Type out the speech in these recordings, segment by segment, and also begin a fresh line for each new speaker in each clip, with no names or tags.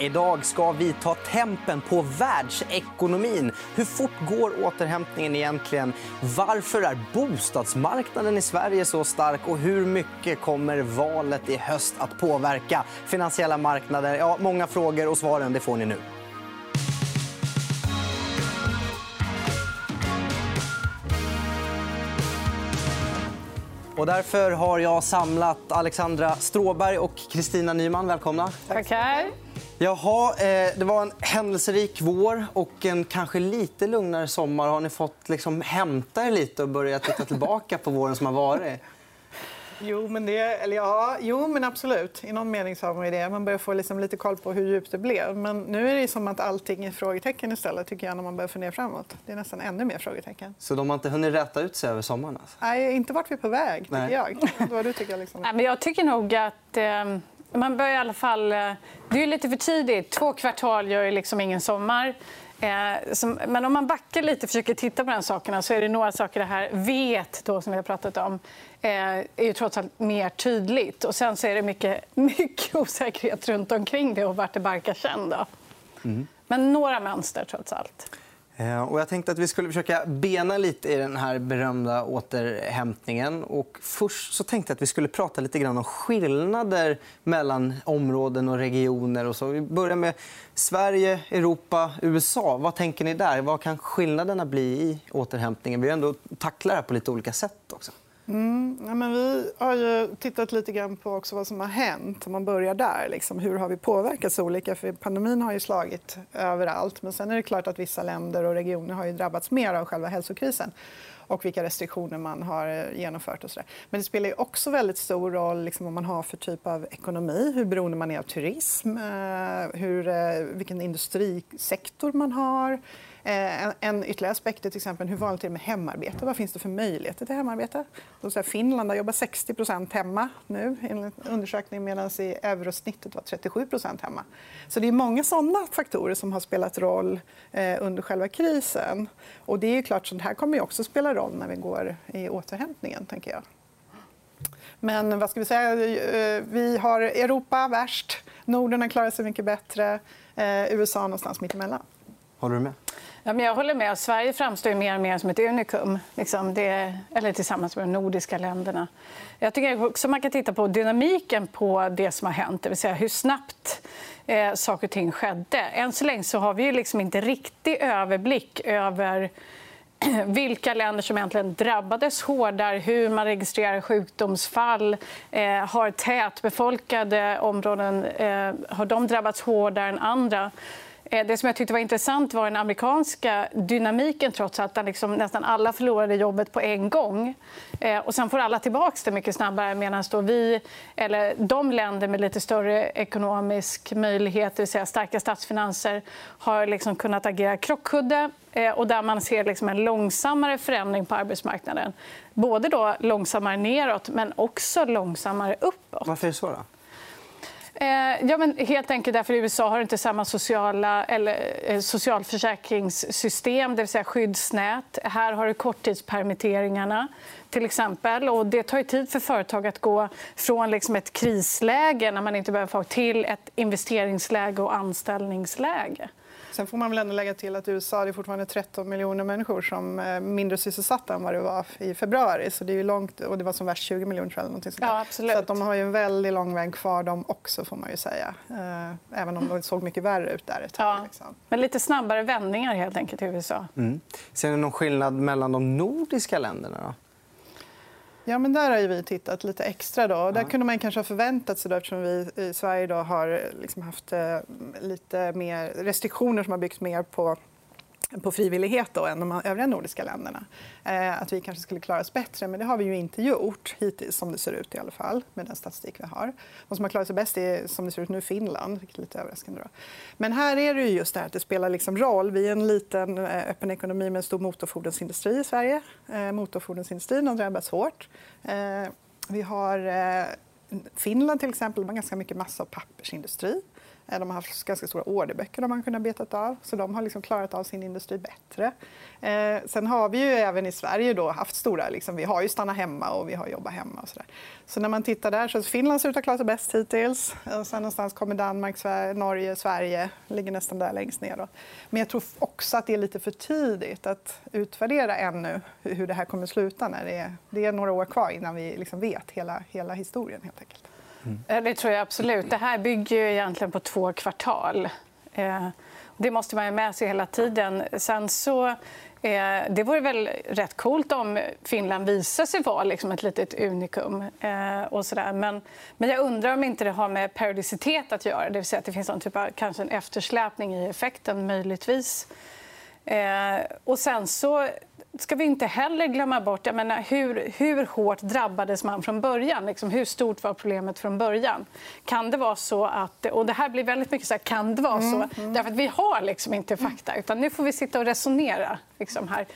Idag ska vi ta tempen på världsekonomin. Hur fort går återhämtningen egentligen? Varför är bostadsmarknaden i Sverige så stark? Och hur mycket kommer valet i höst att påverka finansiella marknader? Ja, många frågor och svaren det får ni nu. Och därför har jag samlat Alexandra Stråberg och Kristina Nyman. Välkomna.
Tackar.
Jaha, eh, det var en händelserik vår och en kanske lite lugnare sommar. Har ni fått liksom hämta er lite och börja titta tillbaka på våren som har varit?
Jo, men, det, eller ja, jo, men absolut. I någon mening så har man det. Man börjar få liksom lite koll på hur djupt det blev. Men nu är det som att allting är frågetecken istället tycker jag, när man börjar fundera framåt. Det är nästan ännu mer frågetecken.
Så de har inte hunnit rätta ut sig över sommaren? Alltså?
Nej, inte vart vi är på väg, tycker Nej. jag. Vad du tycker, liksom.
Nej, men jag tycker nog att... Eh... Man bör i alla fall... Eh, det är lite för tidigt. Två kvartal gör liksom ingen sommar. Eh, men om man backar lite och försöker titta på de sakerna så är det några saker det här vet då, som vi har pratat om eh, är ju trots allt mer tydligt. Och sen så är det mycket, mycket osäkerhet runt omkring det och vart det barkar sen. Då. Mm. Men några mönster, trots allt.
Eh, och jag tänkte att vi skulle försöka bena lite i den här berömda återhämtningen. Och först så tänkte jag att vi skulle prata lite grann om skillnader mellan områden och regioner. Och så. Vi börjar med Sverige, Europa, USA. Vad tänker ni där? Vad kan skillnaderna bli i återhämtningen? Vi har ändå tacklat det här på lite olika sätt. också.
Mm, ja, men vi har ju tittat lite grann på också vad som har hänt. Om man börjar där. Liksom, hur har vi påverkats olika? För pandemin har ju slagit överallt. Men sen är det klart att vissa länder och regioner har ju drabbats mer av själva hälsokrisen och vilka restriktioner man har eh, genomfört. Och så där. Men det spelar också väldigt stor roll liksom, vad man har för typ av ekonomi. Hur beroende man är av turism, eh, hur, eh, vilken industrisektor man har Eh, en, en ytterligare aspekt är till exempel hur vanligt det är med hemarbete. Vad finns det för möjligheter till hemarbete? Då så Finland jobbar 60% hemma nu enligt undersökning medan i eurosnittet var 37% hemma. Så det är många såna faktorer som har spelat roll eh, under själva krisen. Och det är klart, sånt här kommer också spela roll när vi går i återhämtningen. Tänker jag. Men vad ska vi säga? Eh, vi har Europa värst. Norden har klarat sig mycket bättre. Eh, USA någonstans mittemellan.
Håller du med?
Ja, men jag håller med. Sverige framstår mer och mer som ett unikum liksom det, eller tillsammans med de nordiska länderna. Jag tycker också man kan titta på dynamiken på det som har hänt. Det vill säga hur snabbt eh, saker och ting skedde. Än så länge så har vi ju liksom inte riktig överblick över vilka länder som egentligen drabbades hårdare, hur man registrerar sjukdomsfall. Eh, har tätbefolkade områden eh, har de drabbats hårdare än andra? Eh, det som jag tyckte var intressant var den amerikanska dynamiken. trots att liksom nästan alla förlorade jobbet på en gång. Eh, och sen får alla tillbaka det mycket snabbare. Medan vi, eller de länder med lite större ekonomisk möjlighet, det vill säga starka statsfinanser har liksom kunnat agera krockkudde eh, och där man ser liksom en långsammare förändring på arbetsmarknaden. Både då långsammare neråt, men också långsammare uppåt.
Varför är det så? Då?
Eh, ja, men helt enkelt därför att USA har inte samma sociala, eller, eh, socialförsäkringssystem, det vill säga skyddsnät. Här har du korttidspermitteringarna. Till exempel. Och det tar tid för företag att gå från liksom ett krisläge när man inte behöver få till ett investeringsläge och anställningsläge.
Sen får man väl ändå lägga till att USA är fortfarande 13 miljoner människor som är mindre sysselsatta än vad det var i februari. Så det är långt, och det var som värst 20 miljoner. Tror jag,
ja, absolut.
Så att de har ju en väldigt lång väg kvar de också. får man ju säga. Eh, även om det såg mycket värre ut där ett tag. Ja. Liksom.
Men lite snabbare vändningar helt enkelt i USA.
Mm. Ser ni någon skillnad mellan de nordiska länderna? Då?
Ja, men där har vi tittat lite extra. Då. Där kunde man kanske ha förväntat sig, då, eftersom vi i Sverige då har liksom haft eh, lite mer restriktioner som har byggts mer på på frivillighet då, än de övriga nordiska länderna. Eh, att vi kanske skulle klara oss bättre, men det har vi ju inte gjort hittills. som det ser ut i alla fall, med den statistik vi har. De som har klarat sig bäst är som det ser ut nu Finland, vilket är lite överraskande. Då. Men här är det just det här att det spelar liksom roll. Vi är en liten eh, öppen ekonomi med en stor motorfordonsindustri i Sverige. Eh, motorfordonsindustrin har drabbats hårt. Eh, vi har eh, Finland till exempel, har ganska mycket massa och pappersindustri. De har haft ganska stora orderböcker de har kunnat betat av. Så de har liksom klarat av sin industri bättre. Eh, sen har vi ju även i Sverige då haft stora... Liksom, vi har ju stanna hemma och vi har jobba hemma. Och så, där. så när man tittar där så Finland ser ut att ha klarat sig bäst hittills. Och sen någonstans kommer Danmark, Sverige, Norge, Sverige. ligger nästan där längst ner. Då. Men jag tror också att det är lite för tidigt att utvärdera ännu hur det här kommer att sluta. När det, är, det är några år kvar innan vi liksom vet hela, hela historien. Helt enkelt.
Mm. Det tror jag absolut. Det här bygger ju egentligen på två kvartal. Eh, det måste man ha med sig hela tiden. Sen så, eh, det vore väl rätt coolt om Finland visar sig vara liksom ett litet unikum. Och så men, men jag undrar om inte det har med periodicitet att göra. Det vill säga att det finns någon typ av, kanske en eftersläpning i effekten, möjligtvis. och sen så ska vi inte heller glömma bort jag menar, hur, hur hårt drabbades man från början. Liksom, hur stort var problemet från början? Kan det vara så att... Och det här blir väldigt mycket så här, kan det vara så? Mm, mm. Därför att vi har liksom inte fakta. utan Nu får vi sitta och resonera liksom, här.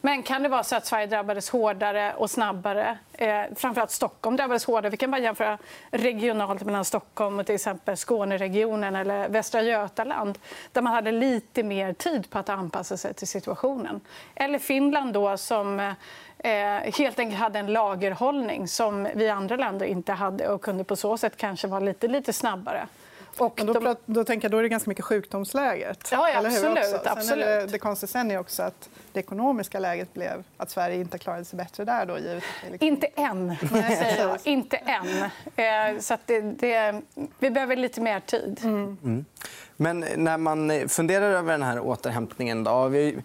Men kan det vara så att Sverige drabbades hårdare och snabbare? Eh, framförallt Stockholm drabbades hårdare. Vi kan bara jämföra regionalt mellan Stockholm och till exempel Skåneregionen eller Västra Götaland där man hade lite mer tid på att anpassa sig till situationen. Eller Finland, då, som eh, helt enkelt hade en lagerhållning som vi andra länder inte hade och kunde på så sätt kanske vara lite, lite snabbare.
Och då, de... då, tänker jag, då är det ganska mycket sjukdomsläget.
Ja, ja absolut. absolut.
Det, det konstiga sen är också att det ekonomiska läget blev att Sverige inte klarade sig bättre där. Då, givet
liksom... Inte än, säger jag. inte än. Eh, så det, det, vi behöver lite mer tid. Mm. Mm.
Men när man funderar över den här återhämtningen... Då, vi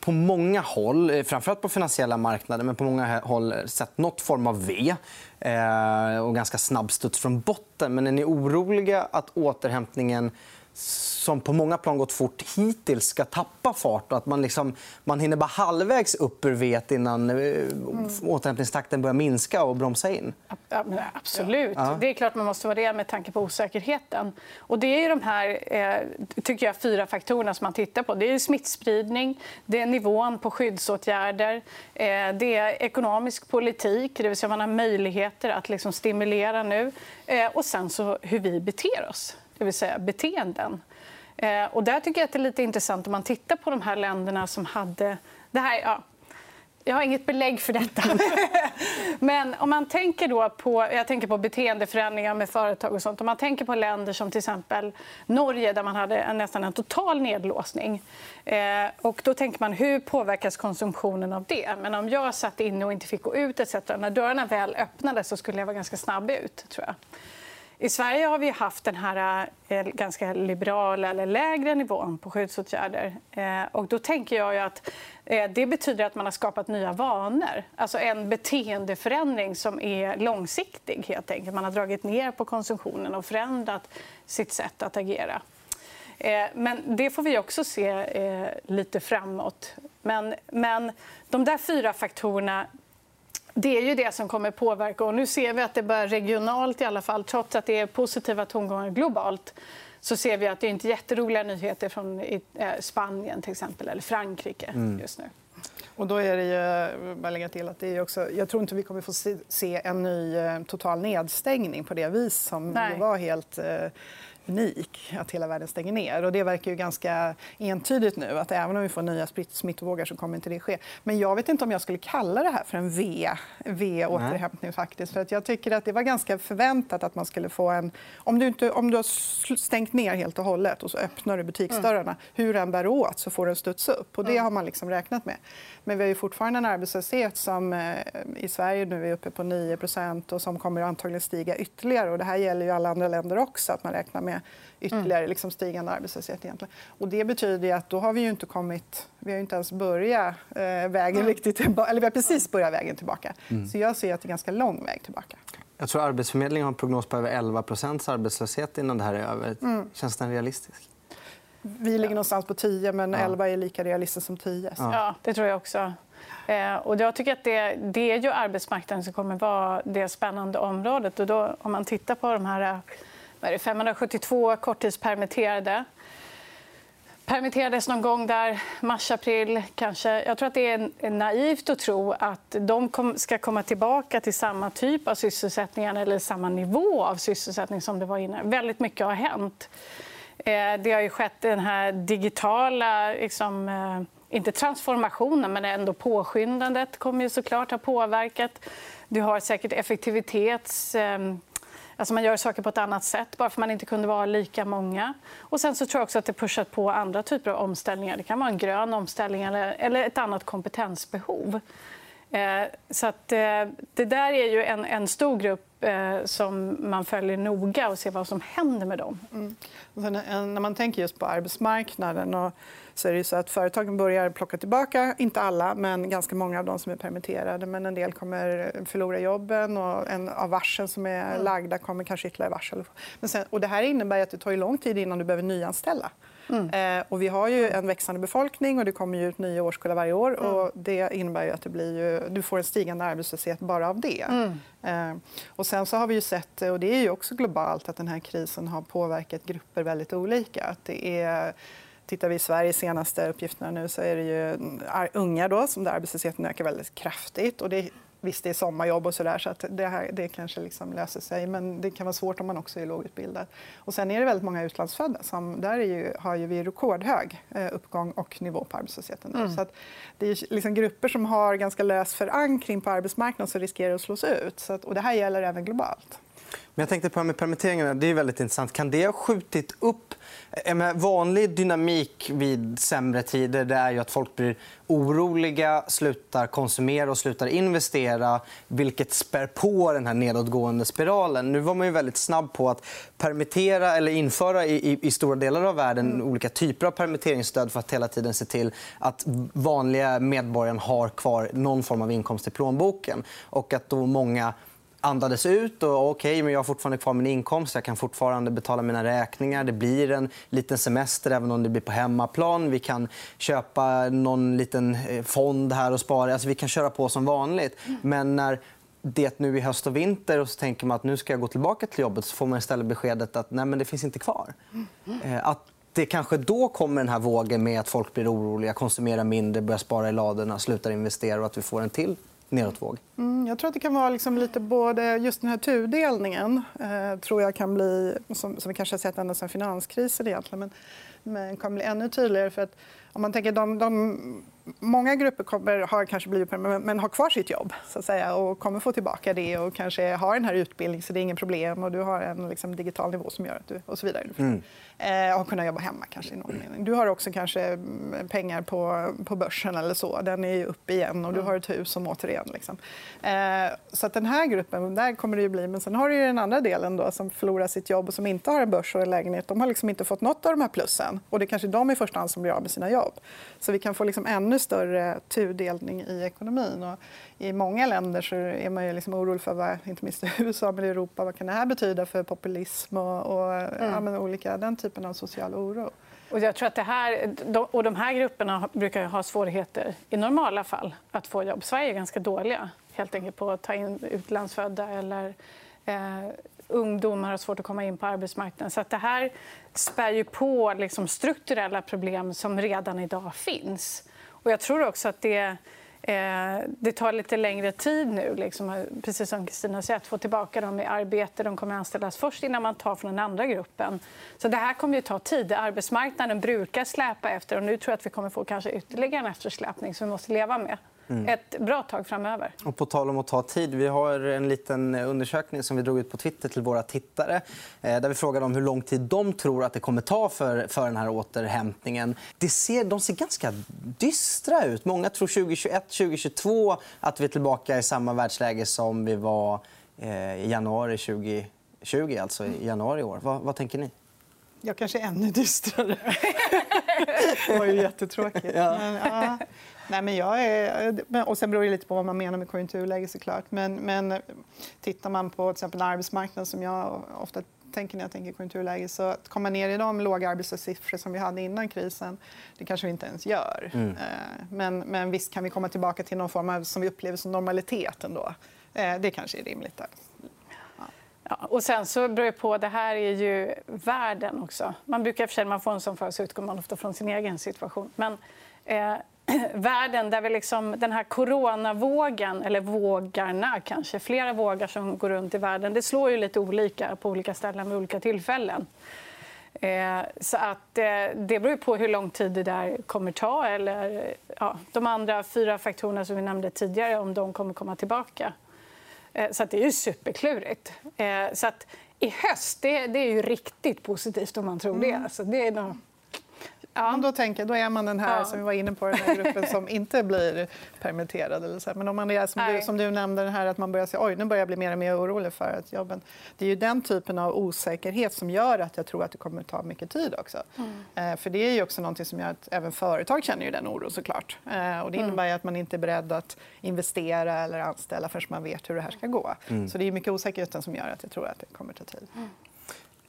på många håll, eh, framförallt på finansiella marknader, men på många håll eh, sett nåt form av V eh, och ganska snabb studs från botten. Men är ni oroliga att återhämtningen som på många plan gått fort hittills ska tappa fart och att man, liksom, man hinner bara halvvägs upp ur vet innan mm. återhämtningstakten börjar minska och bromsa in?
Ja, absolut. Ja. Det är klart man måste vara det med tanke på osäkerheten. Och det är de här eh, tycker jag, fyra faktorerna som man tittar på. Det är smittspridning, det är nivån på skyddsåtgärder, eh, det är ekonomisk politik, det vill säga man har möjligheter att liksom stimulera nu eh, och sen så hur vi beter oss det vill säga beteenden. Eh, och där tycker jag att det är lite intressant om man tittar på de här länderna som hade... Det här, ja, jag har inget belägg för detta. Men om man tänker då på, jag tänker på beteendeförändringar med företag och sånt. Om man tänker på länder som till exempel Norge där man hade en, nästan en total nedlåsning. Eh, och då tänker man hur påverkas konsumtionen av det? Men om jag satt inne och inte fick gå ut etc. När dörrarna väl öppnades så skulle jag vara ganska snabb ut. tror jag. I Sverige har vi haft den här eh, ganska liberala eller lägre nivån på skyddsåtgärder. Eh, och då tänker jag att eh, det betyder att man har skapat nya vanor. Alltså en beteendeförändring som är långsiktig. Helt enkelt. Man har dragit ner på konsumtionen och förändrat sitt sätt att agera. Men det får vi också se lite framåt. Men, men de där fyra faktorerna det är ju det som kommer påverka. Och nu ser vi att det börjar regionalt i alla fall. Trots att det är positiva tongångar globalt så ser vi att det inte är jätteroliga nyheter från eh, Spanien till exempel, eller Frankrike mm. just nu.
Och då är det ju, bara lägga till att det är också, jag tror inte vi kommer få se en ny eh, total nedstängning på det vis som Nej. var helt unik att hela världen stänger ner. Och det verkar ju ganska entydigt nu att även om vi får nya smittovågor så kommer inte det ske. Men jag vet inte om jag skulle kalla det här för en V-återhämtning. Faktiskt. För att jag tycker att det var ganska förväntat att man skulle få en... Om du, inte, om du har stängt ner helt och hållet och så öppnar du butiksdörrarna, mm. hur den bär åt så får den studsa upp. Och det mm. har man liksom räknat med. Men vi har fortfarande en arbetslöshet som eh, i Sverige nu är uppe på 9% och som kommer antagligen stiga ytterligare. Och det här gäller ju alla andra länder också. att man räknar med ytterligare mm. liksom, stigande arbetslöshet. Egentligen. Och det betyder att då har vi ju inte kommit... Vi har inte ens börjat eh, vägen mm. riktigt tillbaka. Eller vi har precis börjat vägen tillbaka. Mm. Så jag ser att det är ganska lång väg tillbaka.
Jag tror Arbetsförmedlingen har en prognos på över 11% arbetslöshet innan det här är över. Mm. Känns den realistisk?
Vi ligger någonstans på 10, men 11 är lika realistiskt som 10.
Så. Ja, det tror jag också. Eh, och jag tycker att det, det är ju arbetsmarknaden som kommer vara det spännande området. Och då, om man tittar på de här är det, 572 korttidspermitterade permitterades någon gång där, mars-april. kanske. Jag tror att det är naivt att tro att de ska komma tillbaka till samma typ av sysselsättning eller samma nivå av sysselsättning som det var innan. Väldigt mycket har hänt. Eh, det har ju skett den här digitala... Liksom, eh, inte transformationen, men ändå påskyndandet kommer ju såklart ha påverkat. Du har säkert effektivitets eh, Alltså man gör saker på ett annat sätt bara för att man inte kunde vara lika många. Och sen så tror jag också att det pushat på andra typer av omställningar. Det kan vara en grön omställning eller, eller ett annat kompetensbehov. Eh, så att, eh, det där är ju en, en stor grupp eh, som man följer noga och ser vad som händer med dem. Mm.
Eh, när man tänker just på arbetsmarknaden och så är det så att företagen börjar plocka tillbaka, inte alla, men ganska många av de som är permitterade. Men en del kommer förlora jobben och en av varslen som är mm. lagda kommer kanske ytterligare varsel. Men sen, och det här innebär att det tar lång tid innan du behöver nyanställa. Mm. Eh, och vi har ju en växande befolkning och det kommer ut nya årskullar varje år. Mm. Och det innebär ju att det blir ju, du får en stigande arbetslöshet bara av det. Mm. Eh, och sen så har vi ju sett, och det är ju också globalt, att den här krisen har påverkat grupper väldigt olika. Att det är Tittar vi i Sverige senaste uppgifterna nu så är det ju unga då, som där arbetslösheten ökar väldigt kraftigt. Och det Visst, det är sommarjobb och så där, så att det, här, det kanske liksom löser sig. Men det kan vara svårt om man också är lågutbildad. Och sen är det väldigt många utlandsfödda. Som, där är ju, har ju vi rekordhög eh, uppgång och nivå på arbetslösheten. Mm. Så att det är liksom grupper som har ganska lös förankring på arbetsmarknaden som riskerar att slås ut. Så att, och det här gäller även globalt.
Men jag tänkte på med permitteringarna. Det är väldigt intressant. Kan det ha skjutit upp... Vanlig dynamik vid sämre tider det är ju att folk blir oroliga, slutar konsumera och slutar investera vilket spär på den här nedåtgående spiralen. Nu var man ju väldigt snabb på att permittera eller införa i, i, i stora delar av världen mm. olika typer av permitteringsstöd för att hela tiden se till att vanliga medborgare har kvar någon form av inkomst i plånboken. Och att då många andades ut. och okay, men Jag har fortfarande kvar min inkomst. Jag kan fortfarande betala mina räkningar. Det blir en liten semester, även om det blir på hemmaplan. Vi kan köpa någon liten eh, fond här och spara. Alltså, vi kan köra på som vanligt. Men när det nu i höst och vinter och så tänker man att nu ska jag gå tillbaka till jobbet så får man istället beskedet att nej, men det finns inte kvar. Eh, att det kanske då kommer den här vågen med att folk blir oroliga, konsumerar mindre, börjar spara i ladorna, slutar investera och att vi får en till nedåtvåg?
Mm, jag tror att det kan vara liksom lite både... Just den här tudelningen eh, tror jag kan bli, som, som vi kanske har sett ända sedan finanskrisen egentligen, men, men kan bli ännu tydligare. För att om man tänker de, de många grupper kommer, har kanske blivit men har kvar sitt jobb så att säga, och kommer få tillbaka det och kanske har den här utbildningen så det är inget problem och du har en liksom, digital nivå som gör att du... och så vidare. Mm. Eh, och kunna jobba hemma kanske i någon mening. Du har också kanske mm, pengar på, på börsen eller så. Den är upp igen och du har ett hus som återigen. Liksom. Eh, så att den här gruppen, där kommer det ju bli. Men sen har du den andra delen då, som förlorar sitt jobb och som inte har en börs och en lägenhet. De har liksom inte fått något av de här plussen. Och det är kanske de i första hand som blir av med sina jobb. Så vi kan få liksom ännu större tudelning i ekonomin. Och I många länder så är man ju liksom orolig för vad, inte minst i USA men i Europa, vad kan det här betyda för populism och, och mm. ja, olika, den typen av social oro.
Och jag tror att det här, och de här grupperna brukar ha svårigheter i normala fall att få jobb. Sverige är ganska dåliga helt enkelt på att ta in utlandsfödda eller eh, ungdomar har svårt att komma in på arbetsmarknaden. Så att det här spär ju på liksom strukturella problem som redan idag finns. Och jag tror också att det, eh, det tar lite längre tid nu, liksom, precis som Kristina säger, att få tillbaka dem i arbete. De kommer att anställas först innan man tar från den andra gruppen. Så det här kommer att ta tid. Arbetsmarknaden brukar släpa efter och nu tror jag att vi kommer att få kanske ytterligare en eftersläpning som vi måste leva med. Mm. ett bra tag framöver.
Och på tal om att ta tid. Vi har en liten undersökning som vi drog ut på Twitter till våra tittare. Eh, där vi frågade om hur lång tid de tror att det kommer ta för, för den här återhämtningen. Det ser, de ser ganska dystra ut. Många tror 2021, 2022 att vi är tillbaka i samma världsläge som vi var eh, i januari 2020, alltså i januari i år. Vad, vad tänker ni?
Jag kanske är ännu dystrare. det var ju jättetråkigt. Ja. Men, ja. Nej, men jag är, och sen beror det lite på vad man menar med konjunkturläge. Såklart. Men, men tittar man på till exempel arbetsmarknaden som jag ofta tänker när jag tänker konjunkturläge så att komma ner i de låga arbetslöshetssiffror som vi hade innan krisen, det kanske vi inte ens gör. Mm. Eh, men, men visst kan vi komma tillbaka till någon form av som vi upplever som normalitet ändå. Eh, det kanske är rimligt. Där.
Ja, och sen så beror det på, det här är ju världen också. Man brukar för sig, man får en sån för så utgår man ofta från sin egen situation. Men eh, världen där vi liksom, den här coronavågen, eller vågarna kanske, flera vågar som går runt i världen, det slår ju lite olika på olika ställen vid olika tillfällen. Eh, så att, eh, det beror på hur lång tid det där kommer ta. Eller, ja, de andra fyra faktorerna som vi nämnde tidigare, om de kommer komma tillbaka. Eh, så det är ju superklurigt. Så att i höst det, det är ju riktigt positivt om man tror mm. det. Alltså, det är nog
Ja. Men då, tänker, då är man den här ja. som vi var inne på, den här gruppen som inte blir permitterad. Eller så. Men om man är som du, som du nämnde, den här, att man börjar säga oj nu börjar jag bli mer och mer orolig för att jobben... Det är ju den typen av osäkerhet som gör att jag tror att det kommer att ta mycket tid också. Mm. Eh, för det är ju också någonting som gör att även företag känner ju den oron såklart. Eh, och det mm. innebär mm. att man inte är beredd att investera eller anställa förrän man vet hur det här ska gå. Mm. Så det är mycket osäkerheten som gör att jag tror att det kommer att ta tid.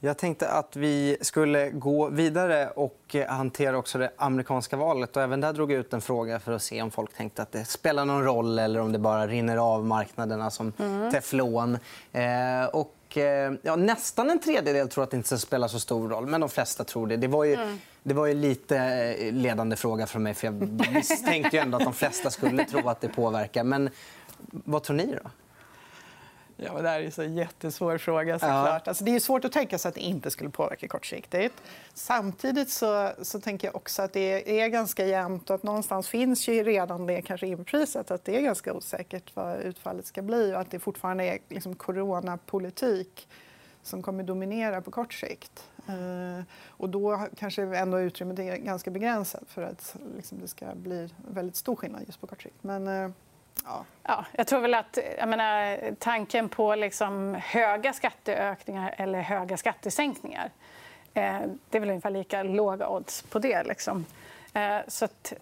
Jag tänkte att vi skulle gå vidare och hantera också det amerikanska valet. Och även där drog jag ut en fråga för att se om folk tänkte att det spelar någon roll eller om det bara rinner av marknaderna som mm. teflon. Eh, och, eh, ja, nästan en tredjedel tror att det inte spelar så stor roll, men de flesta tror det. Det var ju, mm. det var ju lite eh, ledande fråga från mig, för jag misstänkte ju ändå att de flesta skulle tro att det påverkar. Men vad tror ni? då?
Ja, men det här är en jättesvår fråga. Såklart. Ja. Alltså, det är svårt att tänka sig att det inte skulle påverka kortsiktigt. Samtidigt så, så tänker jag också att det är ganska jämnt och att någonstans finns ju redan det kanske inprisat att det är ganska osäkert vad utfallet ska bli och att det fortfarande är liksom coronapolitik som kommer dominera på kort sikt. Uh, och då kanske ändå utrymmet är ganska begränsat för att liksom, det ska bli väldigt stor skillnad just på kort sikt. Men, uh,
Ja. Ja, jag tror väl att menar, tanken på liksom höga skatteökningar eller höga skattesänkningar eh, det är väl ungefär lika låga odds på det. Liksom. Eh, så att,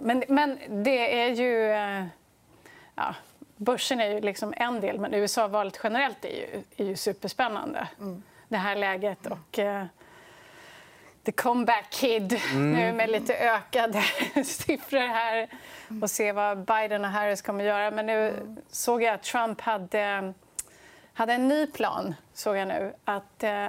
men, men det är ju... Eh, ja, börsen är ju liksom en del, men USA-valet generellt är ju, är ju superspännande. Mm. Det här läget. Och, eh, the comeback kid mm. nu med lite ökade siffror här och se vad Biden och Harris kommer göra. Men nu såg jag att Trump hade, hade en ny plan. såg jag nu. Att eh,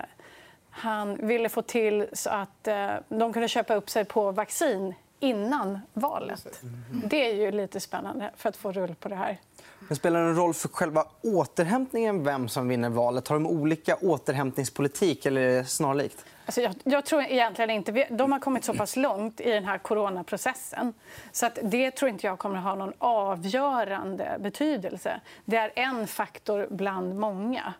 Han ville få till så att eh, de kunde köpa upp sig på vaccin innan valet. Det är ju lite spännande för att få rull på det här.
Men spelar det någon roll för själva återhämtningen vem som vinner valet? Har de olika återhämtningspolitik eller är det snarlikt?
Alltså jag, jag, tror egentligen inte... De har kommit så pass långt i den här coronaprocessen. Så att det tror inte jag kommer att ha någon avgörande betydelse. Det är en faktor bland många.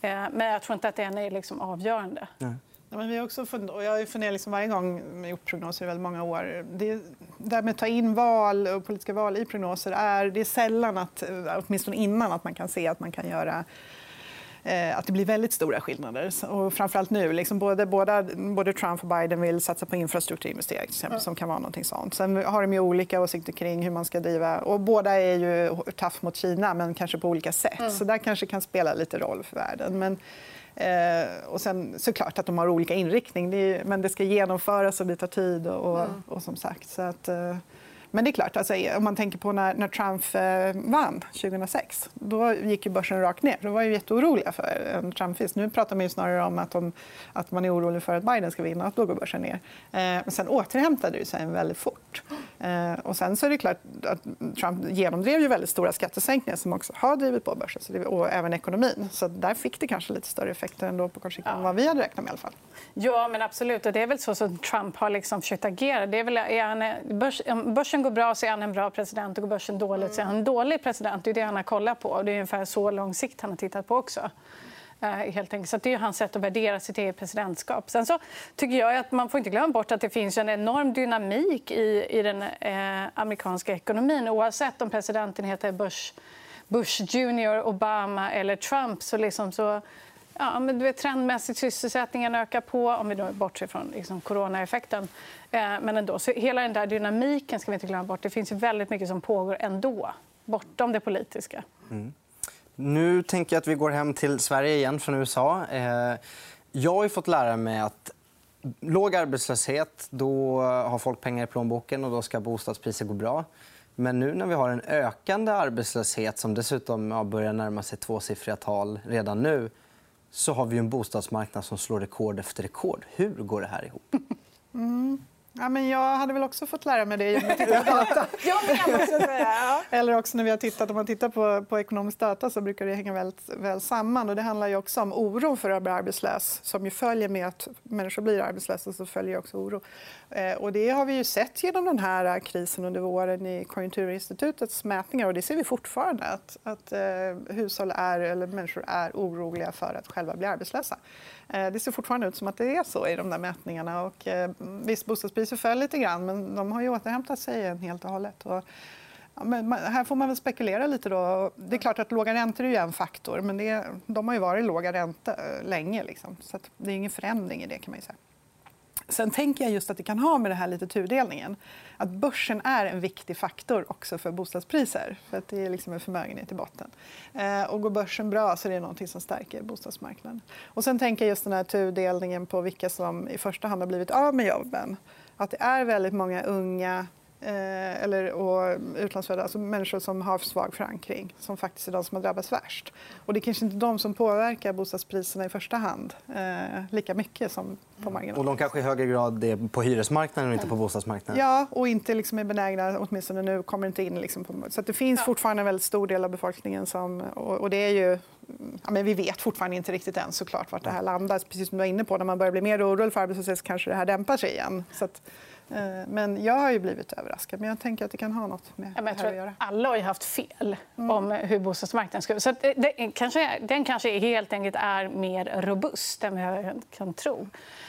Eh, men jag tror inte att den är liksom avgörande. Nej.
Ja, men vi har också fund... och jag har funderat liksom varje gång jag gjort prognoser i väldigt många år. Det, där med att ta in val och politiska val i prognoser är, det är sällan, att, åtminstone innan, att man kan se att man kan göra Eh, att det blir väldigt stora skillnader. Och framförallt nu. Liksom både, båda, både Trump och Biden vill satsa på infrastrukturinvesteringar exempel, som kan vara någonting sånt. Sen har de ju olika åsikter kring hur man ska driva. Och båda är ju tough mot Kina, men kanske på olika sätt. Mm. Så där kanske kan spela lite roll för världen. Men, Eh, och sen såklart att de har olika inriktning. Det är, men det ska genomföras och det tar tid. Och, och som sagt, så att, eh, men det är klart, alltså, om man tänker på när, när Trump eh, vann 2006. Då gick ju börsen rakt ner. Då var ju jätteoroliga för en Trumpfist. Nu pratar man ju snarare om att, de, att man är orolig för att Biden ska vinna. Att då går börsen ner. Eh, men sen återhämtade det sig väldigt fort. Eh, och sen så är det klart att Trump genomdrev ju väldigt stora skattesänkningar som också har drivit på börsen så det, och även ekonomin. Så där fick det kanske lite större effekter ändå på kort sikt än vad vi hade räknat med. I alla fall.
Ja, men absolut. Och det är väl så som Trump har liksom försökt agera. Det är väl, är han, börs, börsen börsen går bra så är han en bra president och går börsen dåligt så är han en dålig president. Det är det han har kollat på. Det är ungefär så lång sikt han har tittat på också. Eh, helt enkelt. Så det är hans sätt att värdera sitt eget presidentskap. Sen så tycker jag att man får inte glömma bort att det finns en enorm dynamik i, i den eh, amerikanska ekonomin. Oavsett om presidenten heter Bush, Bush Junior, Obama eller Trump så, liksom så Ja, men du vet, trendmässigt sysselsättningen ökar på, om vi då bortser från liksom, coronaeffekten. Eh, men ändå, så hela den där dynamiken ska vi inte glömma bort. Det finns väldigt mycket som pågår ändå, bortom det politiska. Mm.
Nu tänker jag att vi går hem till Sverige igen från USA. Eh, jag har fått lära mig att låg arbetslöshet då har folk pengar i plånboken och då ska bostadspriser gå bra. Men nu när vi har en ökande arbetslöshet som dessutom börjar närma sig tvåsiffriga tal redan nu så har vi en bostadsmarknad som slår rekord efter rekord. Hur går det här ihop?
Mm. Ja, men jag hade väl också fått lära mig det genom att titta på data. Eller också när vi har tittat, om man tittar på, på ekonomisk data så brukar det hänga väl, väl samman. Och det handlar ju också om oro för att bli arbetslös som ju följer med att människor blir arbetslösa. så följer också oro. Eh, och det har vi ju sett genom den här krisen under våren i Konjunkturinstitutets mätningar. Och det ser vi fortfarande. Att, att eh, hushåll är, eller människor är oroliga för att själva bli arbetslösa. Eh, det ser fortfarande ut som att det är så i de där mätningarna. Och, eh, visst, bostadspriser föll lite grann, men de har ju återhämtat sig helt och hållet. Och, ja, men här får man väl spekulera lite. Då. Det är klart att låga räntor är en faktor, men det, de har ju varit låga räntor eh, länge. Liksom. Så det är ingen förändring i det. kan man säga. Sen tänker jag just att det kan ha med det här lite tudelningen. Att börsen är en viktig faktor också för bostadspriser. För att det är liksom en förmögenhet i botten. Eh, och går börsen bra så är det något som stärker bostadsmarknaden. Och sen tänker jag just den här tudelningen på vilka som i första hand har blivit av med jobben. Att det är väldigt många unga eh, eller, och utlandsfödda, alltså människor som har svag förankring som faktiskt är de som har drabbats värst. Och det är kanske inte de som påverkar bostadspriserna i första hand eh, lika mycket som på marginalen.
Och de kanske i högre grad är på hyresmarknaden och inte på bostadsmarknaden?
Ja, och inte liksom är benägna, åtminstone nu, kommer inte in. Liksom på... Så det finns fortfarande en väldigt stor del av befolkningen som... Och, det är ju... Ja, men vi vet fortfarande inte riktigt än såklart vart det här landar. Precis som du var inne på, när man börjar bli mer orolig för arbetslöshet kanske det här dämpar sig igen. Så att... Eh, men jag har ju blivit överraskad. Men jag tänker att det kan ha något med ja, jag tror att göra.
Alla har haft fel mm. om hur bostadsmarknaden ska så det, det, kanske, Den kanske helt enkelt är mer robust än vad jag kan tro.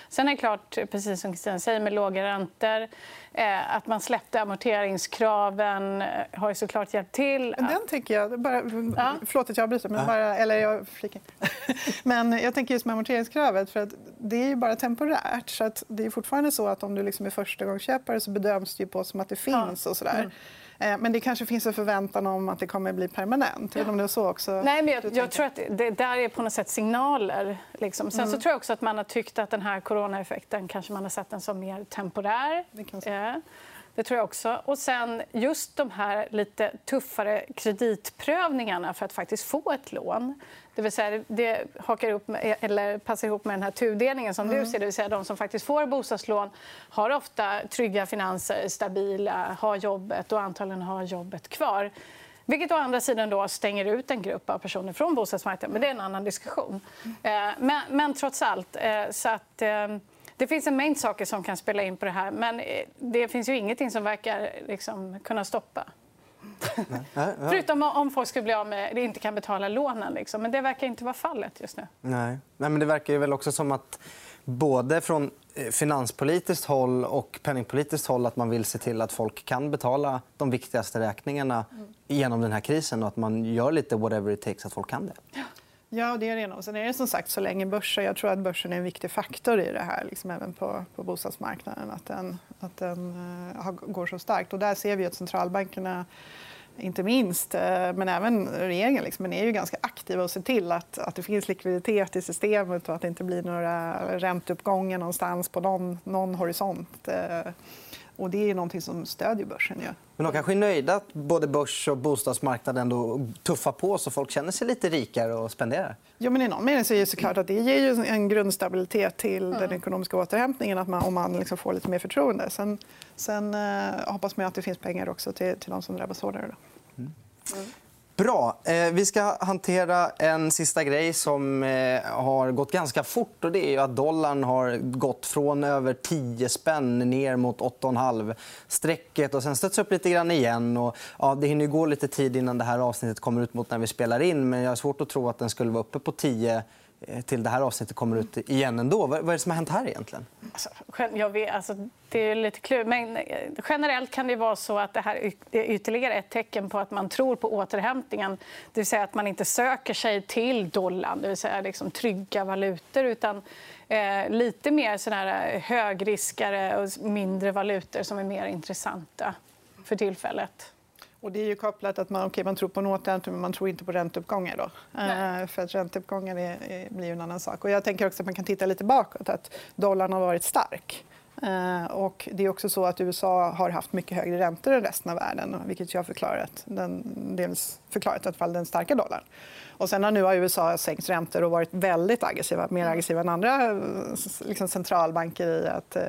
Sen är det klart, precis som Kristina säger, med låga räntor eh, att man släppte amorteringskraven eh, har ju såklart hjälpt till.
Den tänker jag... Bara, ja. Förlåt att jag avbryter. Men, bara, eller jag, men jag tänker just med amorteringskravet. För att det är ju bara temporärt. Så att det är fortfarande så att om du liksom är förstagångsköpare så bedöms det ju på som att det finns. Ja. och sådär. Mm. Eh, men det kanske finns en förväntan om att det kommer att bli permanent. Ja. Om det är så också.
Nej, men jag, jag tror att det där är på något sätt signaler. Liksom. Sen mm. så tror jag också att man har tyckt att den här coronaeffekten kanske man har sett den som mer temporär. Det, det tror jag också. Och sen just de här lite tuffare kreditprövningarna för att faktiskt få ett lån. Det vill säga, det hakar upp med, eller passar ihop med den här tudelningen som mm. du ser. Det vill säga, de som faktiskt får bostadslån har ofta trygga finanser, stabila, har jobbet och antagligen har jobbet kvar. Vilket å andra sidan då stänger ut en grupp av personer från bostadsmarknaden. Men det är en annan diskussion. Mm. Men, men, trots allt... Eh, så att, eh, det finns en mängd saker som kan spela in på det här. Men det finns ju ingenting som verkar liksom, kunna stoppa. Förutom om folk skulle bli av med, inte kan betala lånen. Liksom. Men det verkar inte vara fallet just nu.
Nej. Nej, men det verkar ju väl också som att både från eh, finanspolitiskt håll och penningpolitiskt håll att man vill se till att folk kan betala de viktigaste räkningarna mm. genom den här krisen och att man gör lite whatever it takes att folk kan det.
Ja. Det är det nog. Sen är det som sagt så länge börsen... Jag tror att börsen är en viktig faktor i det här, liksom även på, på bostadsmarknaden. Att den, att den uh, går så starkt. Och där ser vi att centralbankerna inte minst, eh, men även regeringen, liksom, är ju ganska aktiva och ser till att, att det finns likviditet i systemet och att det inte blir några ränteuppgångar någonstans på någon, någon horisont. Eh, och det är något som stödjer börsen. Ja.
Men de kanske är nöjda att både börs och bostadsmarknaden ändå tuffar på så folk känner sig lite rikare och spenderar?
Ja, men I någon mening så är det såklart att det ger en grundstabilitet till mm. den ekonomiska återhämtningen att man, om man liksom får lite mer förtroende. Sen, sen eh, hoppas man att det finns pengar också till, till de som drabbas hårdare. Mm.
Mm. Bra. Eh, vi ska hantera en sista grej som eh, har gått ganska fort. Och det är att dollarn har gått från över 10 spänn ner mot 8,5 strecket och sen stötts upp lite grann igen. Och, ja, det hinner gå lite tid innan det här avsnittet kommer ut mot när vi spelar in. Men jag har svårt att tro att den skulle vara uppe på 10 Eh, till det här avsnittet kommer ut igen ändå. Vad är det som har hänt här egentligen?
Alltså, jag vet, alltså, det är lite klurigt. Men eh, generellt kan det vara så att det här är ytterligare ett tecken på att man tror på återhämtningen. Det vill säga att man inte söker sig till dollarn, det vill säga liksom trygga valutor utan eh, lite mer här högriskare och mindre valutor som är mer intressanta för tillfället.
Och det är ju kopplat att man, okay, man tror på en återhämtning men man tror inte på ränteuppgångar. Då. Uh, för att ränteuppgångar är, är, blir en annan sak. Och jag tänker också att man kan titta lite bakåt. Att dollarn har varit stark. Eh, och det är också så att USA har haft mycket högre räntor än resten av världen vilket har förklarat den, dels förklarat i alla fall den starka dollarn. Och sen har nu USA sänkt räntor och varit väldigt aggressiva, mer aggressiva än andra liksom centralbanker i att eh,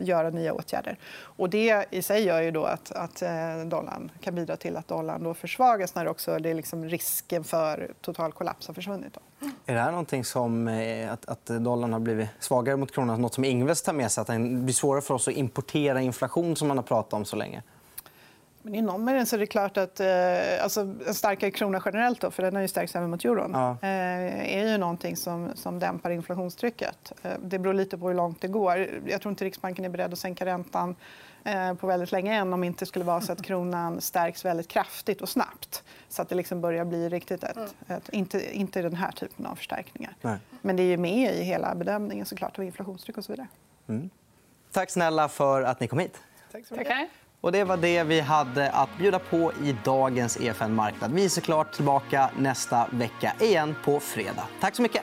göra nya åtgärder. Och det i sig gör ju då att, att eh, dollarn kan bidra till att dollarn då försvagas när också det liksom risken för total kollaps har försvunnit. Då.
Är det här någonting som, eh, att, att dollarn har blivit svagare mot kronan något som Ingves tar med sig? Att det blir svårare för oss att importera inflation som man har pratat om så länge?
Men I någon mening är det klart att eh, alltså, en starkare krona generellt, då, för den har ju stärkts även mot euron ja. eh, är ju någonting som, som dämpar inflationstrycket. Eh, det beror lite på hur långt det går. Jag tror inte Riksbanken är beredd att sänka räntan eh, på väldigt länge än om det inte skulle vara så att kronan stärks väldigt kraftigt och snabbt så att det liksom börjar bli riktigt ett, ett, inte, inte den här typen av förstärkningar. Nej. Men det är med i hela bedömningen såklart av inflationstryck och så vidare. Mm.
Tack snälla för att ni kom hit.
Tack så mycket.
Och det var det vi hade att bjuda på i dagens EFN Marknad. Vi är såklart tillbaka nästa vecka igen på fredag. Tack så mycket.